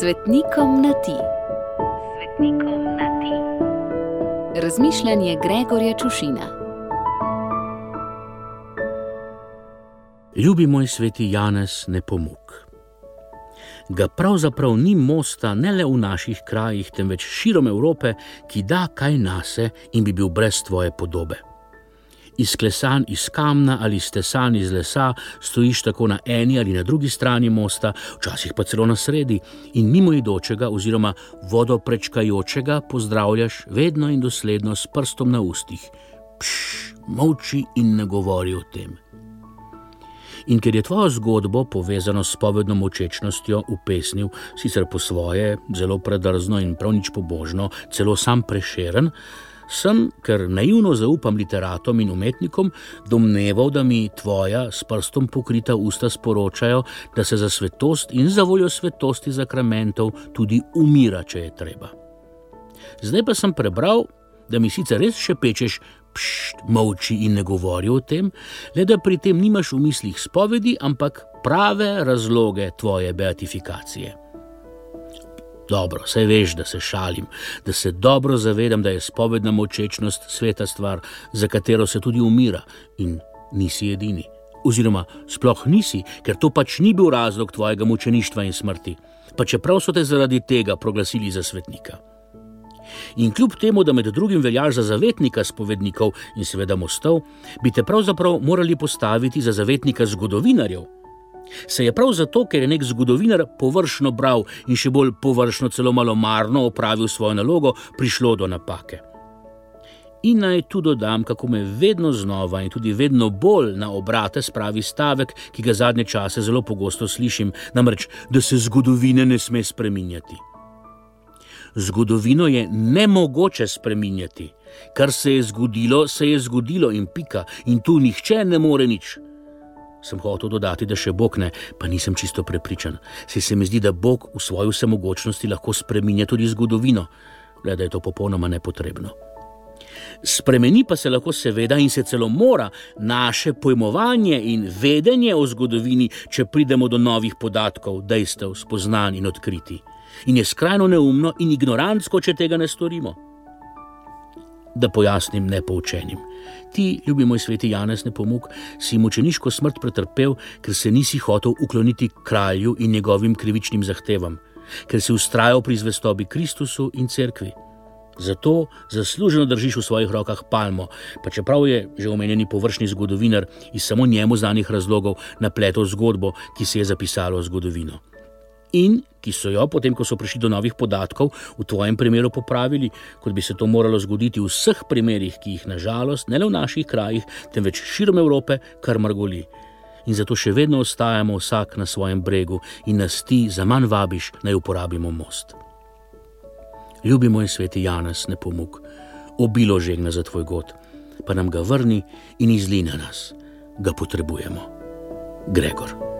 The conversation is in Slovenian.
Svetnikom na ti. Svetnikom na ti. Razmišljanje Gregorja Čušina. Ljubi moj sveti Janez Nepomuk. Ga pravzaprav ni mosta ne le v naših krajih, temveč širom Evrope, ki da kaj nase in bi bil brez tvoje podobe izklesan iz kamna ali stesan iz lesa, stojiš tako na eni ali na drugi strani mosta, včasih pa celo na sredi in mimo idočega oziroma vodoprečkajočega pozdravljaš vedno in dosledno s prstom na ustih. Pš, molči in ne govori o tem. In ker je tvoja zgodba povezana s povedno močečnostjo v pesnju, sicer po svoje, zelo predrzno in prav nič pobožno, celo sam preširen, sem, ker naivno zaupam literatom in umetnikom, domneval, da mi tvoja s prstom pokrita usta sporočajo, da se za svetost in za voljo svetosti zakramentov tudi umira, če je treba. Zdaj pa sem prebral, da mi sicer res še pečeš, pšt, molči in ne govori o tem, le da pri tem nimaš v mislih spovedi, ampak prave razloge tvoje beatifikacije. Dobro, saj veš, da se šalim, da se dobro zavedam, da je spovedna močečnost sveta stvar, za katero se tudi umira in nisi edini. Oziroma, sploh nisi, ker to pač ni bil razlog tvojega mučeništva in smrti, pa čeprav so te zaradi tega proglasili za svetnika. In kljub temu, da med drugim veljaš za zavetnika spovednikov in seveda mostov, bi te pravzaprav morali postaviti za zavetnika zgodovinarjev, Se je prav zato, ker je nek zgodovinar površno bral in še bolj površno, celo malo marno opravil svojo nalogo, prišlo do napake. In naj tu dodam, kako me vedno znova in tudi vedno bolj na obrate spravi stavek, ki ga zadnje čase zelo pogosto slišim, namreč, da se zgodovine ne sme spreminjati. Zgodovino je nemogoče spreminjati. Kar se je zgodilo, se je zgodilo in pika, in tu nihče ne more nič sem hotel dodati, da še Bog ne, pa nisem čisto prepričan. Se, se mi zdi, da Bog v svoji vsemogočnosti lahko spremenja tudi zgodovino, le da je to popolnoma nepotrebno. Spremeni pa se lahko, seveda, in se celo mora naše pojmovanje in vedenje o zgodovini, če pridemo do novih podatkov, dejstev, spoznanj in odkriti. In je skrajno neumno in ignorantsko, če tega ne storimo da pojasnim nepoučenim. Ti, ljubi moj sveti Janez Nepomuk, si mučeniško smrt pretrpel, ker se nisi hotel ukloniti kralju in njegovim krivičnim zahtevam, ker si ustrajal pri zvestobi Kristusu in cerkvi. Zato zasluženo držiš v svojih rokah palmo, pa čeprav je že omenjeni površni zgodovinar iz samo njemu znanih razlogov napletel zgodbo, ki se je zapisalo v zgodovino in ki so jo, potem ko so prišli do novih podatkov, v tvojem primeru popravili, kot bi se to moralo zgoditi v vseh primerih, ki jih nažalost ne le v naših krajih, temveč širom Evrope, kar mrgoli. In zato še vedno ostajamo vsak na svojem bregu in nas ti za manj vabiš, naj uporabimo most. Ljubi moj sveti Janez, ne pomog, obilo žegna za tvoj god, pa nam ga vrni in izline nas, ga potrebujemo. Gregor.